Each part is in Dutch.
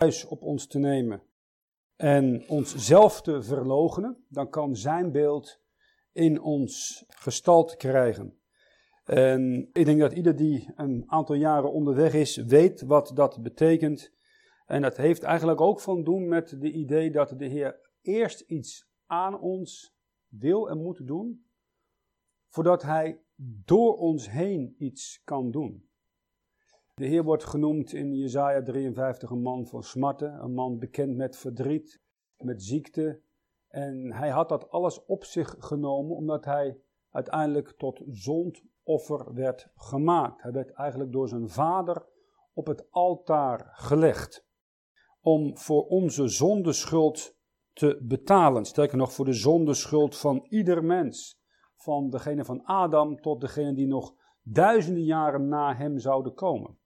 huis op ons te nemen en onszelf te verloochenen, dan kan zijn beeld in ons gestalt krijgen. En ik denk dat ieder die een aantal jaren onderweg is, weet wat dat betekent. En dat heeft eigenlijk ook van doen met de idee dat de Heer eerst iets aan ons wil en moet doen, voordat Hij door ons heen iets kan doen. De Heer wordt genoemd in Jesaja 53 een man van smarten, een man bekend met verdriet, met ziekte. En hij had dat alles op zich genomen omdat hij uiteindelijk tot zondoffer werd gemaakt. Hij werd eigenlijk door zijn vader op het altaar gelegd om voor onze zondeschuld te betalen. Sterker nog, voor de zondeschuld van ieder mens. Van degene van Adam tot degene die nog duizenden jaren na hem zouden komen.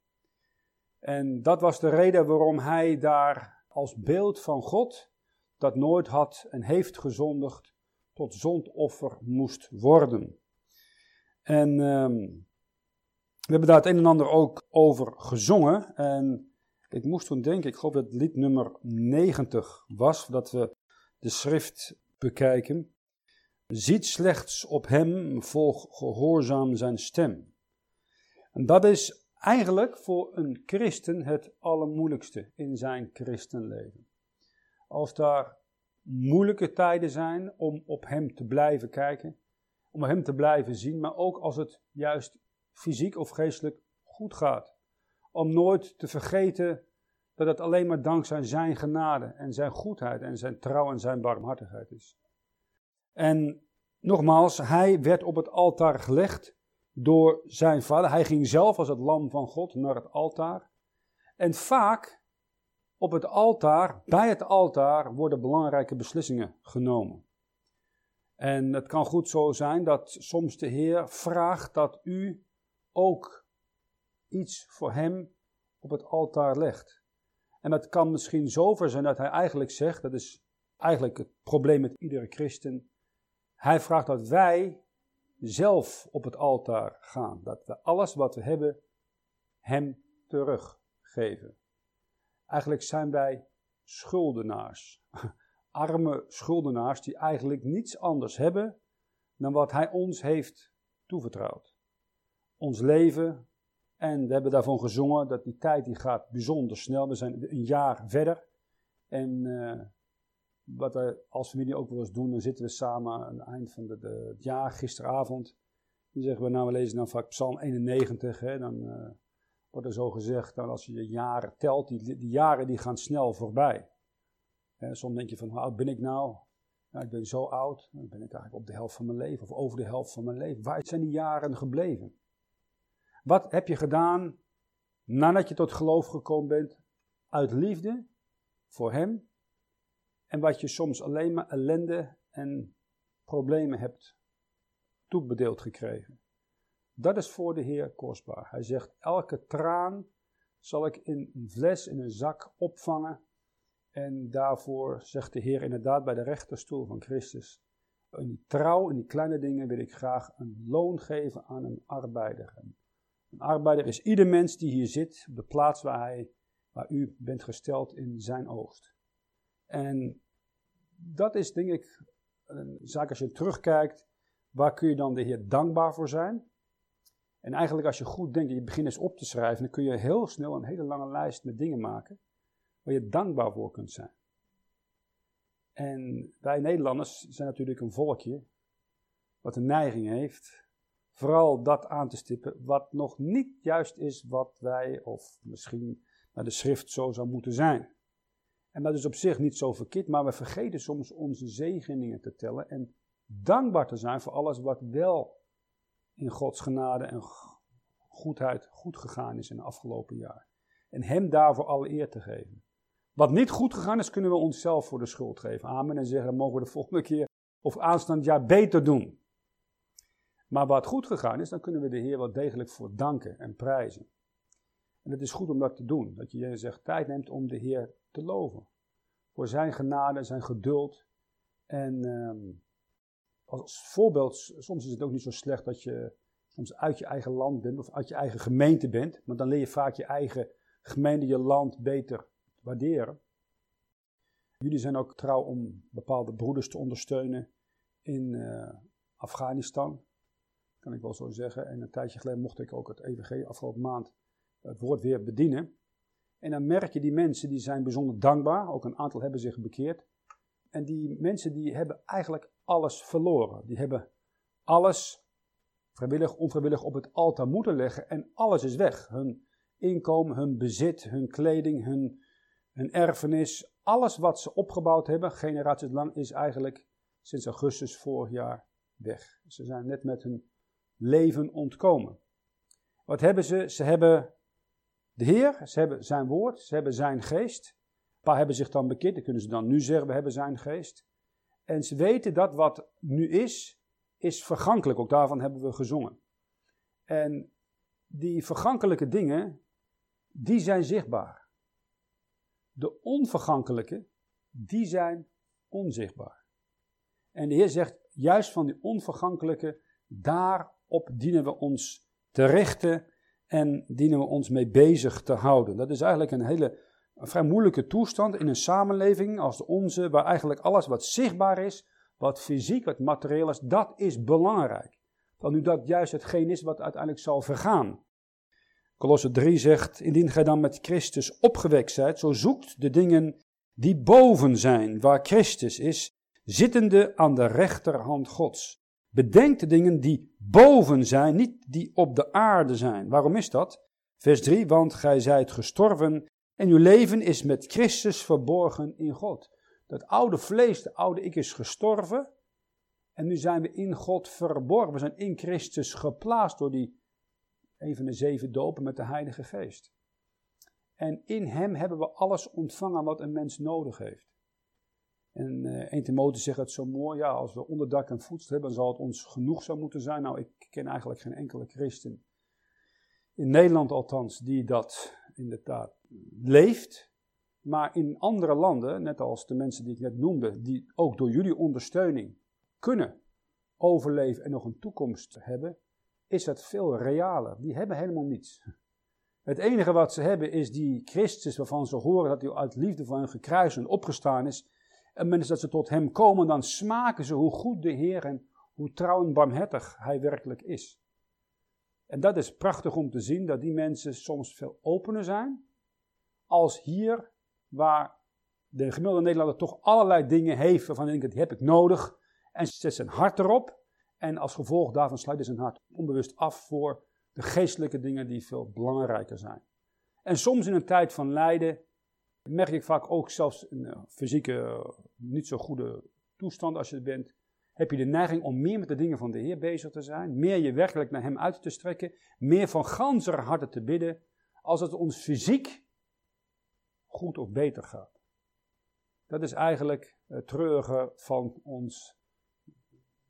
En dat was de reden waarom hij daar als beeld van God, dat nooit had en heeft gezondigd, tot zondoffer moest worden. En um, we hebben daar het een en ander ook over gezongen. En ik moest toen denken, ik geloof dat het lied nummer 90 was, dat we de schrift bekijken. Ziet slechts op hem, volg gehoorzaam zijn stem. En dat is eigenlijk voor een christen het allermoeilijkste in zijn christenleven. Als daar moeilijke tijden zijn om op hem te blijven kijken, om hem te blijven zien, maar ook als het juist fysiek of geestelijk goed gaat. Om nooit te vergeten dat het alleen maar dankzij zijn genade en zijn goedheid en zijn trouw en zijn barmhartigheid is. En nogmaals, hij werd op het altaar gelegd door zijn vader. Hij ging zelf als het lam van God naar het altaar. En vaak op het altaar, bij het altaar, worden belangrijke beslissingen genomen. En het kan goed zo zijn dat soms de Heer vraagt dat u ook iets voor hem op het altaar legt. En dat kan misschien zover zijn dat hij eigenlijk zegt, dat is eigenlijk het probleem met iedere christen. Hij vraagt dat wij zelf op het altaar gaan. Dat we alles wat we hebben hem teruggeven. Eigenlijk zijn wij schuldenaars. Arme schuldenaars die eigenlijk niets anders hebben dan wat hij ons heeft toevertrouwd. Ons leven, en we hebben daarvan gezongen dat die tijd die gaat bijzonder snel. We zijn een jaar verder. En uh, wat we als familie ook wel eens doen, dan zitten we samen aan het eind van de, de, het jaar, gisteravond. Dan zeggen we, nou we lezen dan vaak Psalm 91. Hè, dan uh, wordt er zo gezegd, dan als je je jaren telt, die, die jaren die gaan snel voorbij. Hè, soms denk je van, hoe oud ben ik nou? nou? Ik ben zo oud, dan ben ik eigenlijk op de helft van mijn leven, of over de helft van mijn leven. Waar zijn die jaren gebleven? Wat heb je gedaan nadat je tot geloof gekomen bent uit liefde voor Hem? En wat je soms alleen maar ellende en problemen hebt toebedeeld gekregen. Dat is voor de Heer kostbaar. Hij zegt: Elke traan zal ik in een fles, in een zak opvangen. En daarvoor zegt de Heer inderdaad bij de rechterstoel van Christus: In die trouw, in die kleine dingen wil ik graag een loon geven aan een arbeider. Een arbeider is ieder mens die hier zit, op de plaats waar, hij, waar u bent gesteld in zijn oogst. En dat is denk ik een zaak als je terugkijkt, waar kun je dan de Heer dankbaar voor zijn? En eigenlijk als je goed denkt en je begint eens op te schrijven, dan kun je heel snel een hele lange lijst met dingen maken waar je dankbaar voor kunt zijn. En wij Nederlanders zijn natuurlijk een volkje wat een neiging heeft vooral dat aan te stippen wat nog niet juist is wat wij, of misschien naar de schrift zo zou moeten zijn. En dat is op zich niet zo verkeerd, maar we vergeten soms onze zegeningen te tellen en dankbaar te zijn voor alles wat wel in Gods genade en goedheid goed gegaan is in de afgelopen jaar. En Hem daarvoor alle eer te geven. Wat niet goed gegaan is, kunnen we onszelf voor de schuld geven. Amen. En zeggen, mogen we de volgende keer of aanstaand jaar beter doen. Maar wat goed gegaan is, dan kunnen we de Heer wel degelijk voor danken en prijzen. En het is goed om dat te doen. Dat je zegt tijd neemt om de Heer te loven. Voor zijn genade, zijn geduld. En um, als voorbeeld, soms is het ook niet zo slecht dat je soms uit je eigen land bent of uit je eigen gemeente bent. Maar dan leer je vaak je eigen gemeente, je land beter waarderen. Jullie zijn ook trouw om bepaalde broeders te ondersteunen in uh, Afghanistan, kan ik wel zo zeggen. En een tijdje geleden mocht ik ook het EVG afgelopen maand het woord weer bedienen. En dan merk je die mensen die zijn bijzonder dankbaar. Ook een aantal hebben zich bekeerd. En die mensen die hebben eigenlijk alles verloren. Die hebben alles vrijwillig, onvrijwillig op het altaar moeten leggen en alles is weg. Hun inkomen, hun bezit, hun kleding, hun, hun erfenis, alles wat ze opgebouwd hebben, generaties lang, is eigenlijk sinds augustus vorig jaar weg. Ze zijn net met hun leven ontkomen. Wat hebben ze? Ze hebben de Heer, ze hebben zijn woord, ze hebben zijn geest. Een paar hebben zich dan bekeerd, dan kunnen ze dan nu zeggen, we hebben zijn geest. En ze weten dat wat nu is, is vergankelijk. Ook daarvan hebben we gezongen. En die vergankelijke dingen, die zijn zichtbaar. De onvergankelijke, die zijn onzichtbaar. En de Heer zegt, juist van die onvergankelijke, daarop dienen we ons te richten en dienen we ons mee bezig te houden. Dat is eigenlijk een hele een vrij moeilijke toestand in een samenleving als de onze, waar eigenlijk alles wat zichtbaar is, wat fysiek, wat materieel is, dat is belangrijk. Dan nu dat juist hetgeen is wat uiteindelijk zal vergaan. Colosse 3 zegt, indien gij dan met Christus opgewekt zijt, zo zoekt de dingen die boven zijn, waar Christus is, zittende aan de rechterhand Gods. Bedenk de dingen die boven zijn, niet die op de aarde zijn. Waarom is dat? Vers 3, want gij zijt gestorven en uw leven is met Christus verborgen in God. Dat oude vlees, de oude ik is gestorven. En nu zijn we in God verborgen. We zijn in Christus geplaatst door die een de zeven dopen met de Heilige Geest. En in Hem hebben we alles ontvangen wat een mens nodig heeft. En uh, 1 Timotheus zegt het zo mooi, ja, als we onderdak en voedsel hebben, dan zal het ons genoeg zou moeten zijn. Nou, ik ken eigenlijk geen enkele christen, in Nederland althans, die dat inderdaad leeft. Maar in andere landen, net als de mensen die ik net noemde, die ook door jullie ondersteuning kunnen overleven en nog een toekomst hebben, is dat veel realer. Die hebben helemaal niets. Het enige wat ze hebben is die Christus waarvan ze horen dat hij uit liefde voor hen gekruist en opgestaan is. En mensen dat ze tot hem komen, dan smaken ze hoe goed de Heer en hoe trouw en barmhartig hij werkelijk is. En dat is prachtig om te zien dat die mensen soms veel opener zijn als hier waar de gemiddelde Nederlander toch allerlei dingen heeft hij denkt, die heb ik nodig. En zet zijn hart erop. En als gevolg daarvan sluit hij zijn hart onbewust af voor de geestelijke dingen die veel belangrijker zijn. En soms in een tijd van lijden merk ik vaak ook zelfs een uh, fysieke uh, niet zo goede toestand als je bent, heb je de neiging om meer met de dingen van de Heer bezig te zijn, meer je werkelijk naar Hem uit te strekken, meer van ganser harte te bidden, als het ons fysiek goed of beter gaat. Dat is eigenlijk het treurige van ons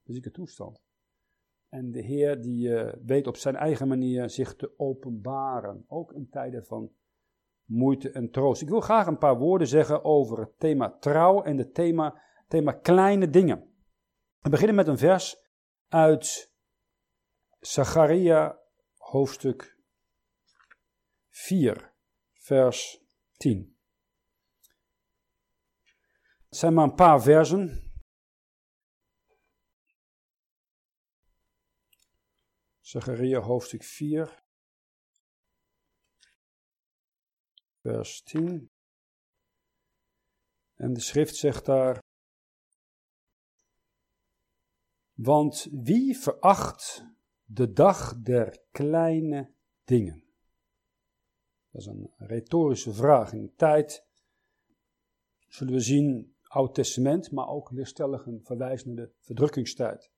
fysieke toestand. En de Heer die uh, weet op zijn eigen manier zich te openbaren, ook in tijden van moeite en troost. Ik wil graag een paar woorden zeggen over het thema trouw en het thema, thema kleine dingen. We beginnen met een vers uit Zacharia hoofdstuk 4, vers 10. Het zijn maar een paar versen. Zachariah hoofdstuk 4, vers 10. En de schrift zegt daar, want wie veracht de dag der kleine dingen? Dat is een retorische vraag. In de tijd zullen we zien Oud Testament, maar ook leerstellig een verwijs naar de verdrukkingstijd.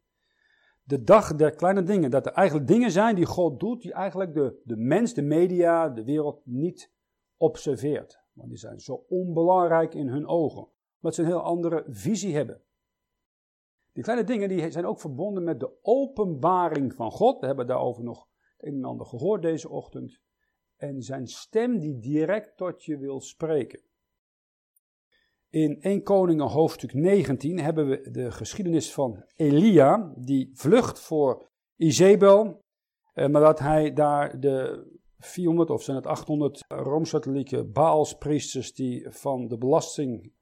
De dag der kleine dingen, dat er eigenlijk dingen zijn die God doet, die eigenlijk de, de mens, de media, de wereld niet observeert. Want die zijn zo onbelangrijk in hun ogen, omdat ze een heel andere visie hebben. Die kleine dingen die zijn ook verbonden met de openbaring van God. We hebben daarover nog het een en ander gehoord deze ochtend. En zijn stem die direct tot je wil spreken. In 1 Koningen hoofdstuk 19 hebben we de geschiedenis van Elia, die vlucht voor Izebel, eh, maar dat hij daar de 400 of zijn het 800 Rooms-Katholieke Baalspriesters die van de belasting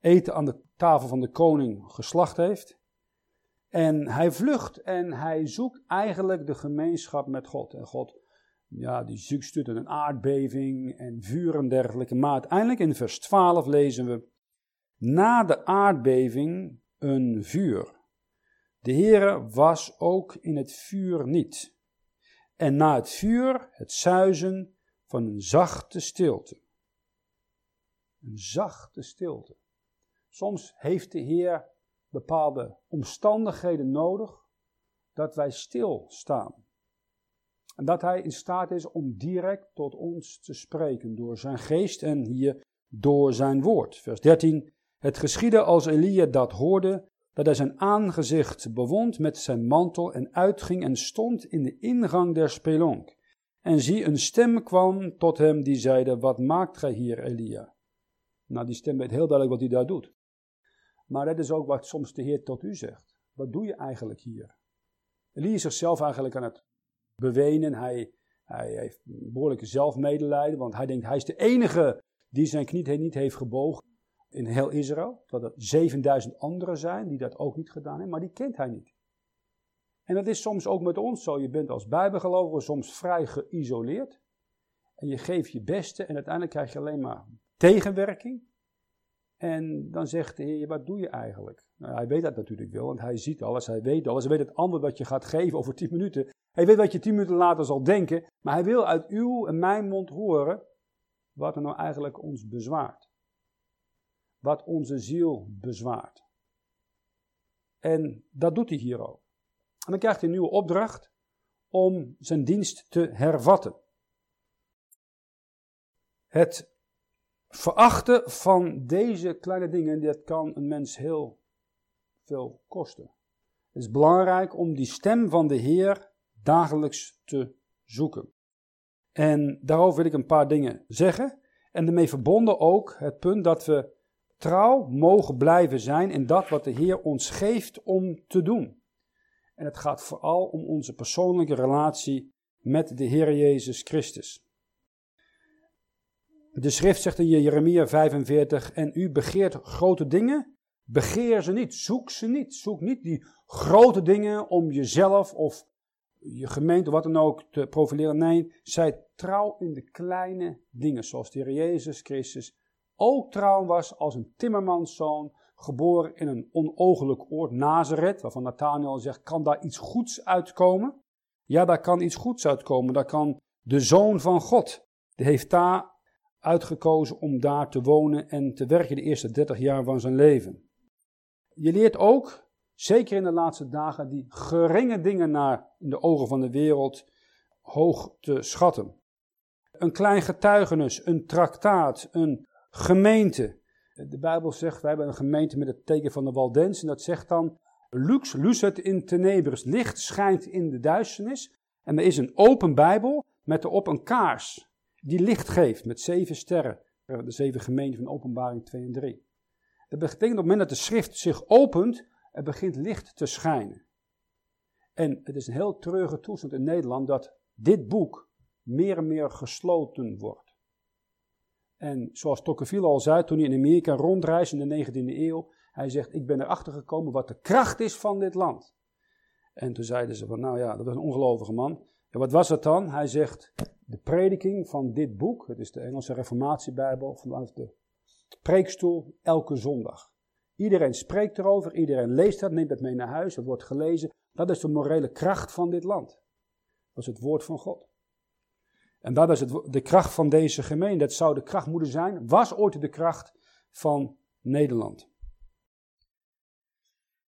eten aan de tafel van de koning geslacht heeft. En hij vlucht en hij zoekt eigenlijk de gemeenschap met God. En God, ja, die zoekt een aardbeving en vuur en dergelijke. Maar uiteindelijk in vers 12 lezen we, na de aardbeving een vuur. De Heere was ook in het vuur niet. En na het vuur het zuizen van een zachte stilte. Een zachte stilte. Soms heeft de Heer bepaalde omstandigheden nodig dat wij stilstaan. En dat Hij in staat is om direct tot ons te spreken door zijn geest en hier door zijn woord. Vers 13. Het geschiedde als Elia dat hoorde, dat hij zijn aangezicht bewond met zijn mantel en uitging en stond in de ingang der spelonk. En zie, een stem kwam tot hem die zeide, wat maakt gij hier, Elia? Nou, die stem weet heel duidelijk wat hij daar doet. Maar dat is ook wat soms de Heer tot u zegt. Wat doe je eigenlijk hier? Elia is zichzelf eigenlijk aan het bewenen. Hij, hij heeft behoorlijke zelfmedelijden, want hij denkt hij is de enige die zijn knie niet heeft gebogen in heel Israël. Dat er 7000 anderen zijn die dat ook niet gedaan hebben, maar die kent hij niet. En dat is soms ook met ons zo. Je bent als bijbelgelovige soms vrij geïsoleerd. En je geeft je beste en uiteindelijk krijg je alleen maar tegenwerking. En dan zegt de Heer, wat doe je eigenlijk? Nou, hij weet dat natuurlijk wel, want hij ziet alles, hij weet alles. Hij weet het antwoord wat je gaat geven over 10 minuten. Hij weet wat je 10 minuten later zal denken. Maar hij wil uit uw en mijn mond horen wat er nou eigenlijk ons bezwaart wat onze ziel bezwaart. En dat doet hij hier ook. En dan krijgt hij een nieuwe opdracht om zijn dienst te hervatten. Het verachten van deze kleine dingen, dat kan een mens heel veel kosten. Het is belangrijk om die stem van de Heer dagelijks te zoeken. En daarover wil ik een paar dingen zeggen. En daarmee verbonden ook het punt dat we trouw mogen blijven zijn in dat wat de Heer ons geeft om te doen. En het gaat vooral om onze persoonlijke relatie met de Heer Jezus Christus. De schrift zegt in Jeremia 45, en u begeert grote dingen, begeer ze niet, zoek ze niet. Zoek niet die grote dingen om jezelf of je gemeente, wat dan ook, te profileren. Nee, zij trouw in de kleine dingen, zoals de Heer Jezus Christus ook trouw was als een timmermanszoon, geboren in een onogelijk oord, Nazareth, waarvan Nathanael zegt, kan daar iets goeds uitkomen? Ja, daar kan iets goeds uitkomen. Daar kan de Zoon van God, die heeft daar uitgekozen om daar te wonen en te werken de eerste 30 jaar van zijn leven. Je leert ook, zeker in de laatste dagen, die geringe dingen naar in de ogen van de wereld hoog te schatten. Een klein getuigenis, een traktaat, een gemeente. De Bijbel zegt, wij hebben een gemeente met het teken van de Waldens. En dat zegt dan, lux lucet in tenebris. Licht schijnt in de duisternis. En er is een open Bijbel met erop een kaars die licht geeft met zeven sterren. De zeven gemeenten van openbaring 2 en 3. Dat betekent op het moment dat de schrift zich opent, er begint licht te schijnen. En het is een heel treurige toestand in Nederland dat dit boek meer en meer gesloten wordt. En zoals Tocqueville al zei toen hij in Amerika rondreisde in de 19e eeuw, hij zegt, ik ben erachter gekomen wat de kracht is van dit land. En toen zeiden ze van, nou ja, dat was een ongelovige man. En wat was het dan? Hij zegt, de prediking van dit boek, het is de Engelse Reformatiebijbel, vanuit de preekstoel, elke zondag. Iedereen spreekt erover, iedereen leest dat, neemt het mee naar huis, het wordt gelezen. Dat is de morele kracht van dit land. Dat is het woord van God. En dat is de kracht van deze gemeente. Dat zou de kracht moeten zijn, was ooit de kracht van Nederland.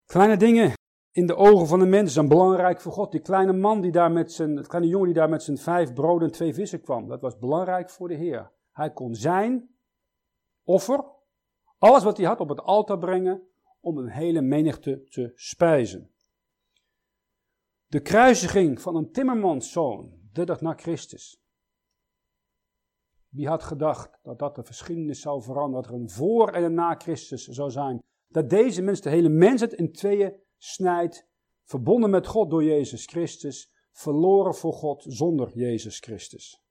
Kleine dingen in de ogen van de mensen zijn belangrijk voor God. Die kleine man die daar met zijn, kleine jongen die daar met zijn vijf broden en twee vissen kwam, dat was belangrijk voor de Heer. Hij kon zijn offer, alles wat hij had op het altaar brengen, om een hele menigte te spijzen. De kruisiging van een timmermanszoon, de dag na Christus. Wie had gedacht dat dat de geschiedenis zou veranderen, dat er een voor en een na Christus zou zijn. Dat deze mens, de hele mensheid in tweeën snijdt, verbonden met God door Jezus Christus, verloren voor God zonder Jezus Christus.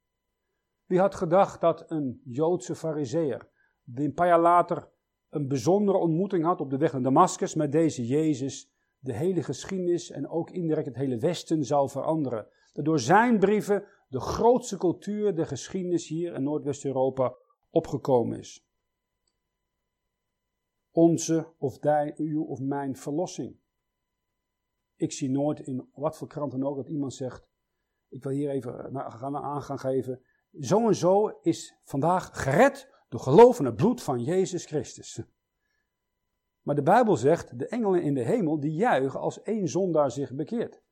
Wie had gedacht dat een Joodse fariseer, die een paar jaar later een bijzondere ontmoeting had op de weg naar Damascus met deze Jezus, de hele geschiedenis en ook indirect het hele Westen zou veranderen. Dat door zijn brieven de grootste cultuur, de geschiedenis hier in Noordwest-Europa opgekomen is. Onze of die, uw of mijn verlossing. Ik zie nooit in wat voor krant dan ook dat iemand zegt: Ik wil hier even gaan aan gaan geven. Zo en zo is vandaag gered door geloof in het bloed van Jezus Christus. Maar de Bijbel zegt: de engelen in de hemel die juichen als één zondaar zich bekeert.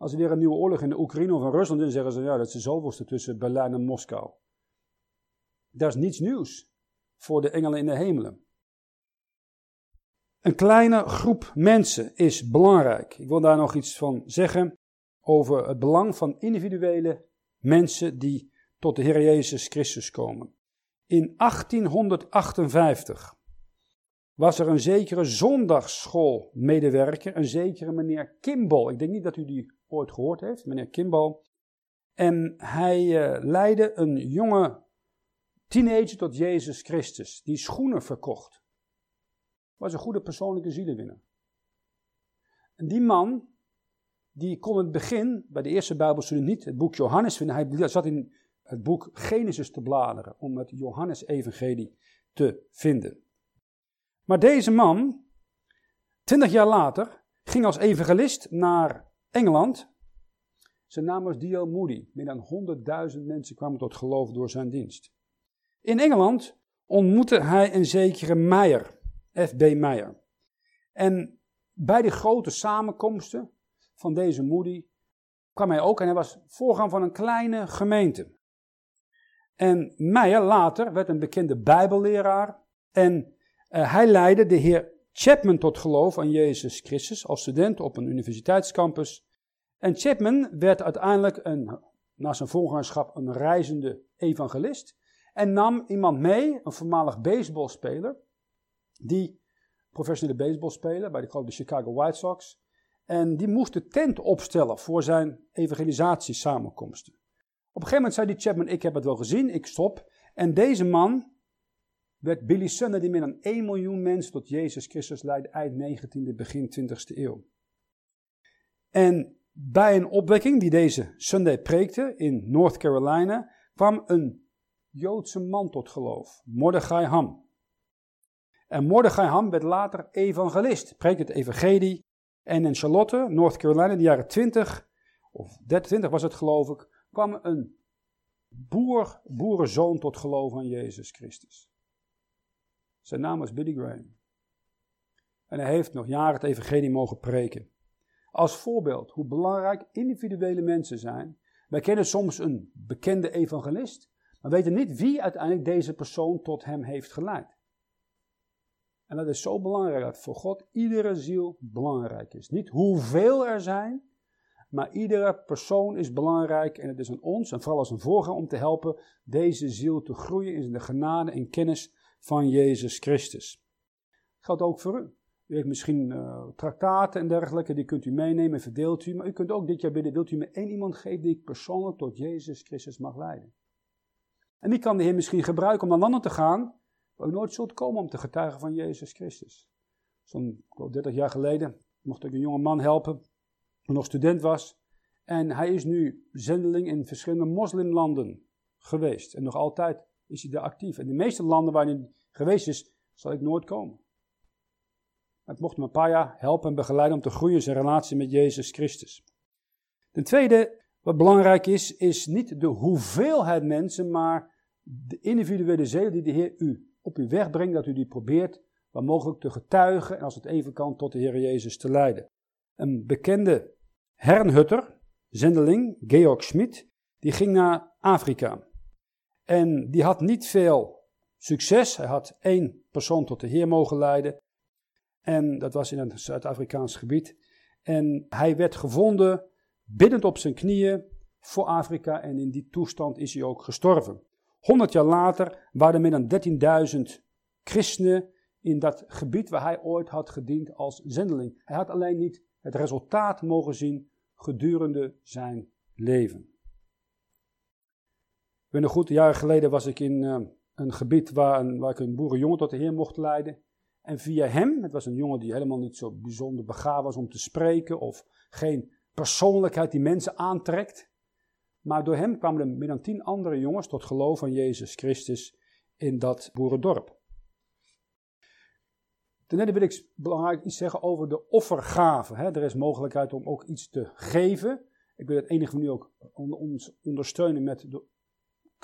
Als er weer een nieuwe oorlog in de Oekraïne of in Rusland is, zeggen ze: ja, dat is de zoveelste tussen Berlijn en Moskou. Dat is niets nieuws voor de engelen in de hemelen. Een kleine groep mensen is belangrijk. Ik wil daar nog iets van zeggen over het belang van individuele mensen die tot de Heer Jezus Christus komen. In 1858 was er een zekere zondagsschoolmedewerker, een zekere meneer Kimball. Ik denk niet dat u die ooit gehoord heeft, meneer Kimball. En hij uh, leidde een jonge teenager tot Jezus Christus, die schoenen verkocht. Was een goede persoonlijke zielenwinner. En die man, die kon in het begin, bij de eerste Bijbelstudie niet, het boek Johannes vinden. Hij zat in het boek Genesis te bladeren om het Johannes-evangelie te vinden. Maar deze man, twintig jaar later, ging als evangelist naar Engeland. Zijn naam was Dio Moody. Meer dan 100.000 mensen kwamen tot geloof door zijn dienst. In Engeland ontmoette hij een zekere Meyer, F.B. Meyer. En bij de grote samenkomsten van deze Moody kwam hij ook en hij was voorganger van een kleine gemeente. En Meyer later werd een bekende bijbelleraar en uh, hij leidde de heer Chapman tot geloof aan Jezus Christus als student op een universiteitscampus. En Chapman werd uiteindelijk een, na zijn voorgangerschap een reizende evangelist. En nam iemand mee, een voormalig baseballspeler, die professionele baseballspeler bij de grote Chicago White Sox. En die moest de tent opstellen voor zijn evangelisatiesamenkomsten. Op een gegeven moment zei die Chapman, ik heb het wel gezien, ik stop. En deze man werd Billy Sunday, die meer dan 1 miljoen mensen tot Jezus Christus leidde, eind 19e, begin 20e eeuw. En bij een opwekking die deze Sunday preekte in North Carolina, kwam een Joodse man tot geloof, Mordechai Ham. En Mordechai Ham werd later evangelist, preekte het evangelie. En in Charlotte, North Carolina, in de jaren 20, of 23 was het geloof ik, kwam een boer, boerenzoon tot geloof aan Jezus Christus. Zijn naam was Billy Graham. En hij heeft nog jaren het evangelie mogen preken. Als voorbeeld hoe belangrijk individuele mensen zijn. Wij kennen soms een bekende evangelist, maar weten niet wie uiteindelijk deze persoon tot hem heeft geleid. En dat is zo belangrijk dat voor God iedere ziel belangrijk is. Niet hoeveel er zijn, maar iedere persoon is belangrijk en het is aan ons, en vooral als een voorganger, om te helpen deze ziel te groeien in de genade en kennis van Jezus Christus. Geldt ook voor u. U heeft misschien uh, traktaten en dergelijke, die kunt u meenemen en verdeelt u. Maar u kunt ook dit jaar bidden, wilt u me één iemand geven die ik persoonlijk tot Jezus Christus mag leiden. En die kan de Heer misschien gebruiken om naar landen te gaan, waar u nooit zult komen om te getuigen van Jezus Christus. Zo'n 30 jaar geleden mocht ik een jonge man helpen, die nog student was. En hij is nu zendeling in verschillende moslimlanden geweest. En nog altijd is hij daar actief. En de meeste landen waar hij geweest is, zal ik nooit komen. Het mocht hem een paar jaar helpen en begeleiden om te groeien in zijn relatie met Jezus Christus. Ten tweede, wat belangrijk is, is niet de hoeveelheid mensen, maar de individuele zeden die de Heer u op uw weg brengt, dat u die probeert waar mogelijk te getuigen en als het even kan tot de Heer Jezus te leiden. Een bekende hernhutter, zendeling, Georg Schmid, die ging naar Afrika. En die had niet veel succes. Hij had één persoon tot de Heer mogen leiden. En dat was in een Zuid-Afrikaans gebied. En hij werd gevonden, biddend op zijn knieën voor Afrika. En in die toestand is hij ook gestorven. Honderd jaar later waren er meer dan 13.000 christenen in dat gebied waar hij ooit had gediend als zendeling. Hij had alleen niet het resultaat mogen zien gedurende zijn leven. Ben nog goed, jaren geleden was ik in uh, een gebied waar, een, waar ik een boerenjongen tot de Heer mocht leiden. En via hem, het was een jongen die helemaal niet zo bijzonder begaafd was om te spreken of geen persoonlijkheid die mensen aantrekt. Maar door hem kwamen er meer dan tien andere jongens tot geloof aan Jezus Christus in dat boerendorp. Ten wil ik belangrijk iets zeggen over de offergave. Er is mogelijkheid om ook iets te geven. Ik wil het enige van nu ook ondersteunen met de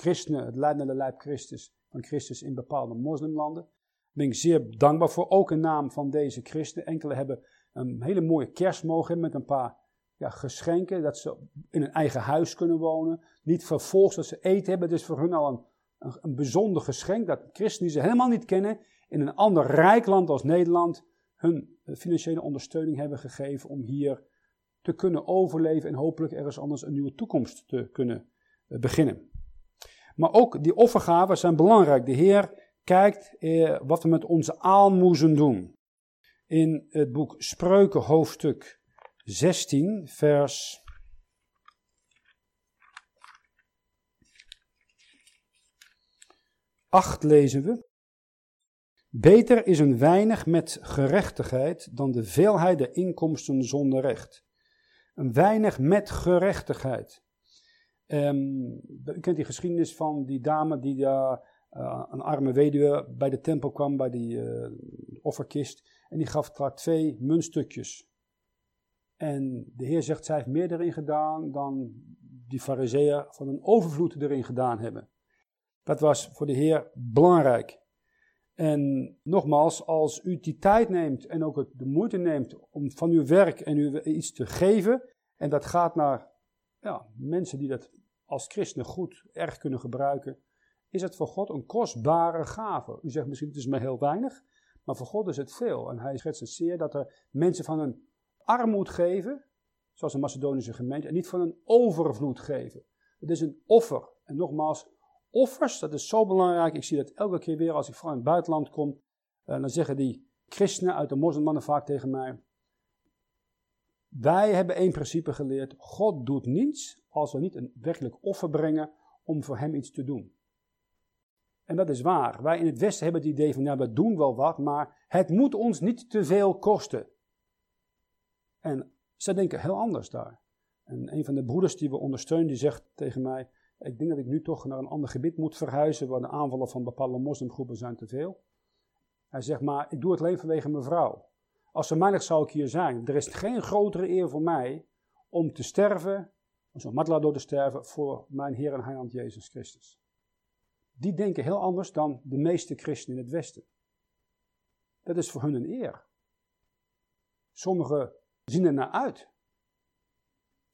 christenen, het leidende lijp Christus, van Christus in bepaalde moslimlanden. Daar ben ik zeer dankbaar voor, ook in naam van deze christenen. Enkele hebben een hele mooie kerst mogen met een paar ja, geschenken, dat ze in een eigen huis kunnen wonen. Niet vervolgens dat ze eten hebben, is voor hun al een, een, een bijzonder geschenk dat christenen die ze helemaal niet kennen, in een ander rijk land als Nederland, hun financiële ondersteuning hebben gegeven om hier te kunnen overleven en hopelijk ergens anders een nieuwe toekomst te kunnen eh, beginnen. Maar ook die offergaven zijn belangrijk. De Heer kijkt eh, wat we met onze aalmoezen doen. In het boek Spreuken hoofdstuk 16, vers 8 lezen we. Beter is een weinig met gerechtigheid dan de veelheid der inkomsten zonder recht. Een weinig met gerechtigheid. Um, u kent die geschiedenis van die dame die daar, uh, een arme weduwe, bij de tempel kwam, bij die uh, offerkist. En die gaf daar twee muntstukjes. En de Heer zegt, zij heeft meer erin gedaan dan die fariseeën van een overvloed erin gedaan hebben. Dat was voor de Heer belangrijk. En nogmaals, als u die tijd neemt en ook de moeite neemt om van uw werk en u iets te geven, en dat gaat naar ja, mensen die dat als christenen goed erg kunnen gebruiken, is het voor God een kostbare gave. U zegt misschien het is maar heel weinig, maar voor God is het veel. En hij schetst het zeer dat er mensen van een armoed geven, zoals een Macedonische gemeente, en niet van een overvloed geven. Het is een offer. En nogmaals, offers, dat is zo belangrijk. Ik zie dat elke keer weer als ik van het buitenland kom. Uh, dan zeggen die christenen uit de moslimmannen vaak tegen mij. Wij hebben één principe geleerd. God doet niets als we niet een werkelijk offer brengen om voor hem iets te doen. En dat is waar. Wij in het Westen hebben het idee van, ja, we doen wel wat, maar het moet ons niet te veel kosten. En zij denken heel anders daar. En een van de broeders die we ondersteunen, die zegt tegen mij, ik denk dat ik nu toch naar een ander gebied moet verhuizen, waar de aanvallen van bepaalde moslimgroepen zijn te veel. Hij zegt, maar ik doe het alleen vanwege mijn vrouw. Als er meinig zou ik hier zijn. Er is geen grotere eer voor mij om te sterven, om zo'n matla door te sterven, voor mijn Heer en Heiland Jezus Christus. Die denken heel anders dan de meeste christenen in het Westen. Dat is voor hun een eer. Sommigen zien er naar uit.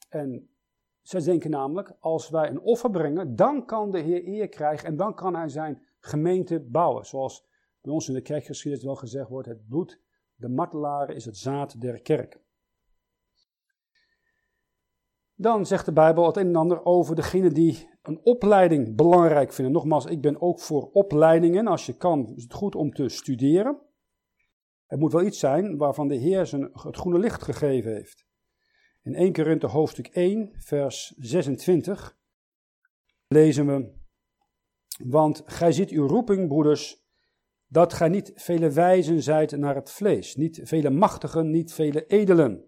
En zij denken namelijk, als wij een offer brengen, dan kan de Heer eer krijgen en dan kan hij zijn gemeente bouwen. Zoals bij ons in de kerkgeschiedenis wel gezegd wordt, het bloed, de martelaren is het zaad der kerk. Dan zegt de Bijbel het een en ander over degene die een opleiding belangrijk vinden. Nogmaals, ik ben ook voor opleidingen. Als je kan, is het goed om te studeren. Het moet wel iets zijn waarvan de Heer zijn, het groene licht gegeven heeft. In 1 Korinthe hoofdstuk 1, vers 26 lezen we, want gij ziet uw roeping, broeders, dat gij niet vele wijzen zijt naar het vlees, niet vele machtigen, niet vele edelen.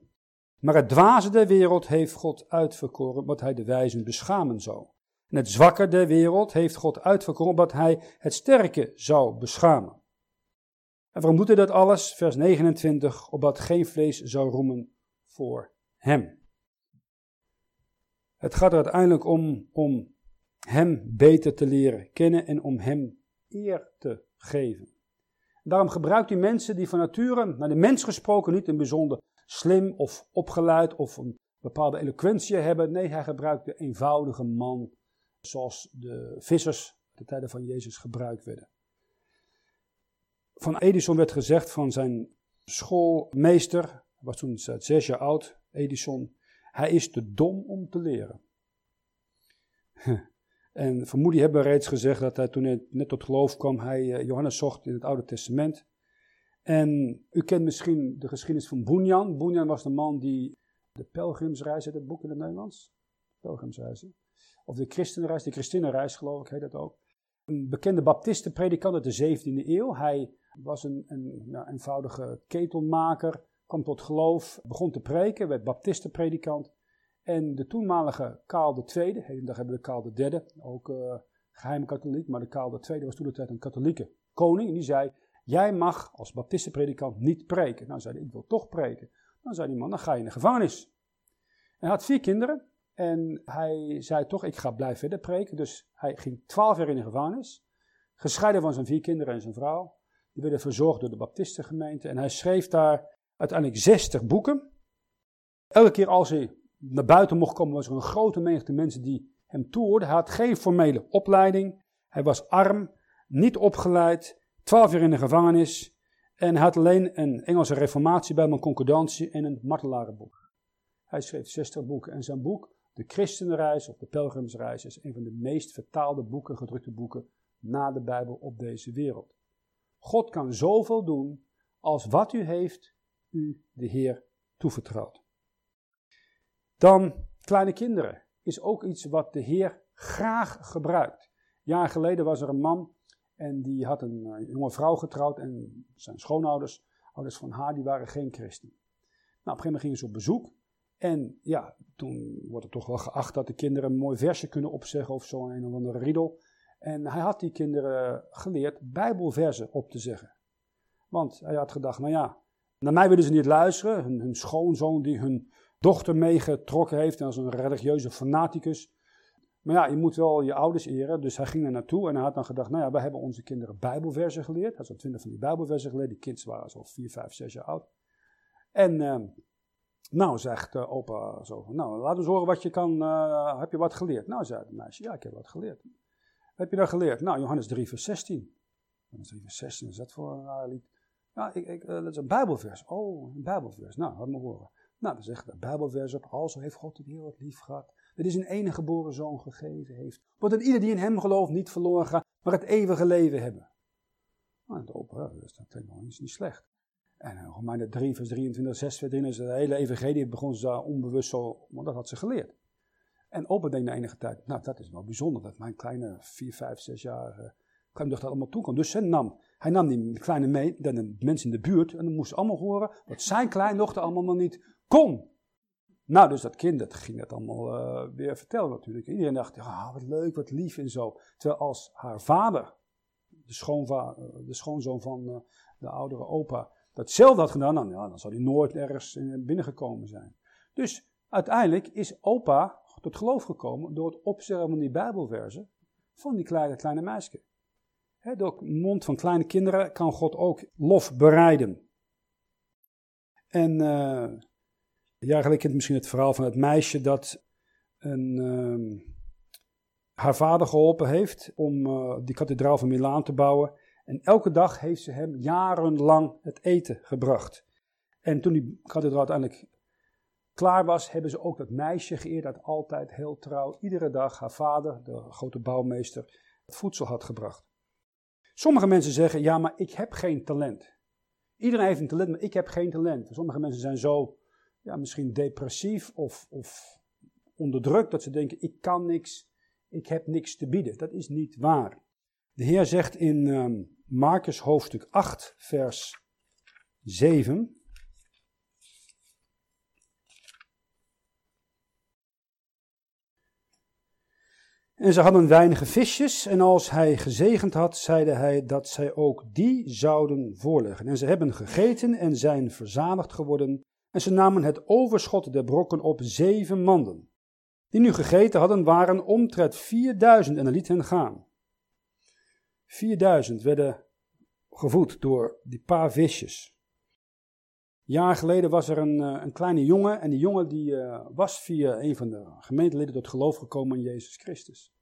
Maar het dwaze der wereld heeft God uitverkoren, wat hij de wijzen beschamen zou. En het zwakke der wereld heeft God uitverkoren, wat hij het sterke zou beschamen. En waarom doet hij dat alles? Vers 29, opdat geen vlees zou roemen voor hem. Het gaat er uiteindelijk om, om Hem beter te leren kennen en om Hem eer te geven. Daarom gebruikt hij mensen die van nature, naar de mens gesproken, niet een bijzonder slim of opgeleid of een bepaalde eloquentie hebben. Nee, hij gebruikt de eenvoudige man zoals de vissers de tijden van Jezus gebruikt werden. Van Edison werd gezegd van zijn schoolmeester, was toen zes jaar oud, Edison, hij is te dom om te leren. En vermoedelijk hebben we reeds gezegd dat hij toen hij net tot geloof kwam, hij eh, Johannes zocht in het Oude Testament. En u kent misschien de geschiedenis van Bunyan. Bunyan was de man die de pelgrimsreis, het boek in het Nederlands? Pelgrimsreizen. of de christenreis, de christenenreis geloof ik heet dat ook. Een bekende baptistenpredikant uit de 17e eeuw. Hij was een, een eenvoudige ketelmaker, kwam tot geloof, begon te preken, werd baptistenpredikant. En de toenmalige Karl II, heden hebben we Karl III, ook uh, geheime katholiek, maar de Karl II was toen de tijd een katholieke koning. En die zei, jij mag als baptistenpredikant niet preken. Nou zei hij, ik wil toch preken. Dan zei die man, dan ga je in de gevangenis. hij had vier kinderen en hij zei toch, ik ga blijven verder preken. Dus hij ging twaalf jaar in de gevangenis, gescheiden van zijn vier kinderen en zijn vrouw. Die werden verzorgd door de baptistengemeente en hij schreef daar uiteindelijk 60 boeken. Elke keer als hij naar buiten mocht komen, was er een grote menigte mensen die hem toehoorden. Hij had geen formele opleiding. Hij was arm, niet opgeleid, twaalf jaar in de gevangenis. En hij had alleen een Engelse reformatie bij een concordantie en een martelarenboek. Hij schreef 60 boeken en zijn boek, De Christenreis of de Pelgrimsreis, is een van de meest vertaalde boeken, gedrukte boeken, na de Bijbel op deze wereld. God kan zoveel doen als wat u heeft, u de Heer toevertrouwt. Dan kleine kinderen is ook iets wat de Heer graag gebruikt. Jaar geleden was er een man en die had een eh, jonge vrouw getrouwd en zijn schoonouders, ouders van haar, die waren geen christen. Nou, op een gegeven moment gingen ze op bezoek en ja, toen wordt het toch wel geacht dat de kinderen een mooi versje kunnen opzeggen of zo, een of andere riedel. En hij had die kinderen geleerd bijbelversen op te zeggen. Want hij had gedacht, nou ja, naar mij willen ze niet luisteren. Hun schoonzoon die hun dochter meegetrokken heeft als een religieuze fanaticus. Maar ja, je moet wel je ouders eren. Dus hij ging er naartoe en hij had dan gedacht, nou ja, wij hebben onze kinderen bijbelversen geleerd. Hij had zo'n twintig van die bijbelversen geleerd. Die kinderen waren zo vier, vijf, zes jaar oud. En uh, nou, zegt uh, opa zo nou, laat eens horen wat je kan, uh, heb je wat geleerd? Nou, zei het meisje, ja, ik heb wat geleerd. Heb je dat geleerd? Nou, Johannes 3 vers 16. Johannes 3 vers 16, is dat voor een lied? Ja, ik, ik, dat is een bijbelvers. Oh, een bijbelvers. Nou, laat me horen. Nou, dan zegt de Bijbelvers op, alzo heeft God de wereld lief gehad. Dat is een enige geboren zoon gegeven heeft. Wat ieder die in hem gelooft niet verloren gaat, maar het eeuwige leven hebben. Nou, dat open, dus dat klinkt nog niet slecht. En uh, Romeinen 3 vers 23, 6 vers 3, is de hele evangelie begon ze onbewust zo, want dat had ze geleerd. En opa denkt na enige tijd, nou dat is wel bijzonder dat mijn kleine 4, 5, 6 jaar kan dat allemaal toekomt. Dus hij nam, hij nam die kleine mee, de mensen in de buurt, en dan moesten allemaal horen wat zijn kleindochter allemaal nog niet Kom! Nou, dus dat kind dat ging dat allemaal uh, weer vertellen natuurlijk. Iedereen dacht, ja, wat leuk, wat lief en zo. Terwijl als haar vader, de, schoonva de schoonzoon van uh, de oudere opa, datzelfde had gedaan, dan, ja, dan zou hij nooit ergens binnengekomen zijn. Dus uiteindelijk is opa tot geloof gekomen door het opzeggen van die bijbelversen van die kleine, kleine meisje. door de mond van kleine kinderen kan God ook lof bereiden. En... Uh, ja, geleden kent misschien het verhaal van het meisje dat een, uh, haar vader geholpen heeft om uh, die kathedraal van Milaan te bouwen. En elke dag heeft ze hem jarenlang het eten gebracht. En toen die kathedraal uiteindelijk klaar was, hebben ze ook dat meisje geëerd dat altijd heel trouw iedere dag haar vader, de grote bouwmeester, het voedsel had gebracht. Sommige mensen zeggen, ja, maar ik heb geen talent. Iedereen heeft een talent, maar ik heb geen talent. Sommige mensen zijn zo ja, misschien depressief of, of onderdrukt, dat ze denken, ik kan niks, ik heb niks te bieden. Dat is niet waar. De Heer zegt in um, Marcus hoofdstuk 8, vers 7. En ze hadden weinige visjes, en als hij gezegend had, zeide hij dat zij ook die zouden voorleggen. En ze hebben gegeten en zijn verzadigd geworden, en ze namen het overschot der brokken op zeven manden. Die nu gegeten hadden, waren omtrent 4000 en hij liet hen gaan. 4000 werden gevoed door die paar visjes. Jaar geleden was er een, eh, een kleine jongen en die jongen die, uh, was via een van de gemeenteleden tot geloof gekomen in Jezus Christus.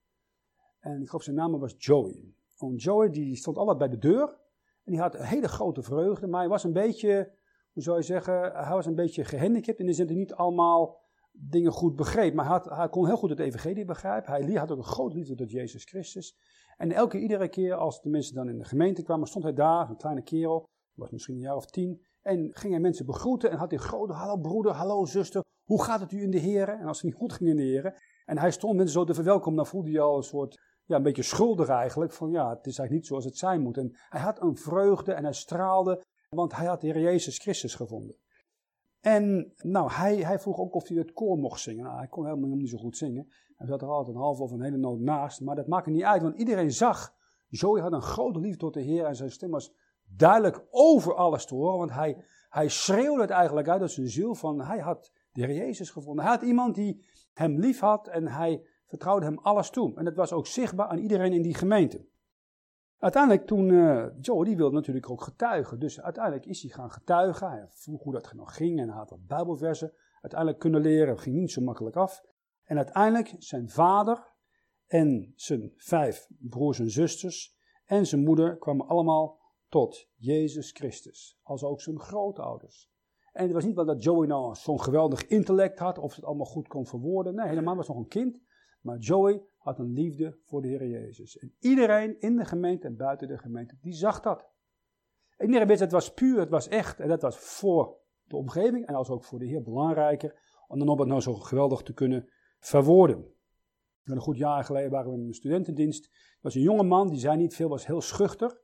En ik geloof zijn naam was Joey. En Joey die stond altijd bij de deur en die had een hele grote vreugde, maar hij was een beetje hoe zou je zeggen, hij was een beetje gehandicapt in de zin dat hij niet allemaal dingen goed begreep. Maar hij, kon heel goed het evangelie begrijpen. Hij had ook een groot liefde tot Jezus Christus. En elke, iedere keer als de mensen dan in de gemeente kwamen, stond hij daar, een kleine kerel, was misschien een jaar of tien. En ging hij mensen begroeten en had hij grote, hallo broeder, hallo zuster, hoe gaat het u in de heren? En als het niet goed ging in de heren, En hij stond mensen zo te verwelkomen. Dan voelde hij al een soort, ja, een beetje schuldig eigenlijk. Van ja, het is eigenlijk niet zoals het zijn moet. En hij had een vreugde en hij straalde, want hij had de Heer Jezus Christus gevonden. En nou, hij, hij vroeg ook of hij het koor mocht zingen. Nou, hij kon helemaal niet zo goed zingen. Hij zat er altijd een half of een hele noot naast. Maar dat maakte niet uit, want iedereen zag. Joey had een grote liefde tot de Heer en zijn stem was duidelijk over alles te horen. Want hij, hij schreeuwde het eigenlijk uit uit zijn ziel van hij had de Heer Jezus gevonden. Hij had iemand die hem lief had en hij vertrouwde hem alles toe. En dat was ook zichtbaar aan iedereen in die gemeente. Uiteindelijk toen, uh, Joe die wilde natuurlijk ook getuigen. Dus uiteindelijk is hij gaan getuigen. Hij vroeg hoe dat nog ging en hij had wat bijbelversen uiteindelijk kunnen leren. Het ging niet zo makkelijk af. En uiteindelijk zijn vader en zijn vijf broers en zusters en zijn moeder kwamen allemaal tot Jezus Christus. Als ook zijn grootouders. En het was niet wel dat Joey nou zo'n geweldig intellect had of het allemaal goed kon verwoorden. Nee, helemaal was nog een kind. Maar Joey had een liefde voor de Heer Jezus. En iedereen in de gemeente en buiten de gemeente, die zag dat. En iedereen wist, het was puur, het was echt. En dat was voor de omgeving en als ook voor de Heer belangrijker. Om dan op het nou zo geweldig te kunnen verwoorden. Een goed jaar geleden waren we in een studentendienst. Er was een jonge man, die zei niet veel, was heel schuchter.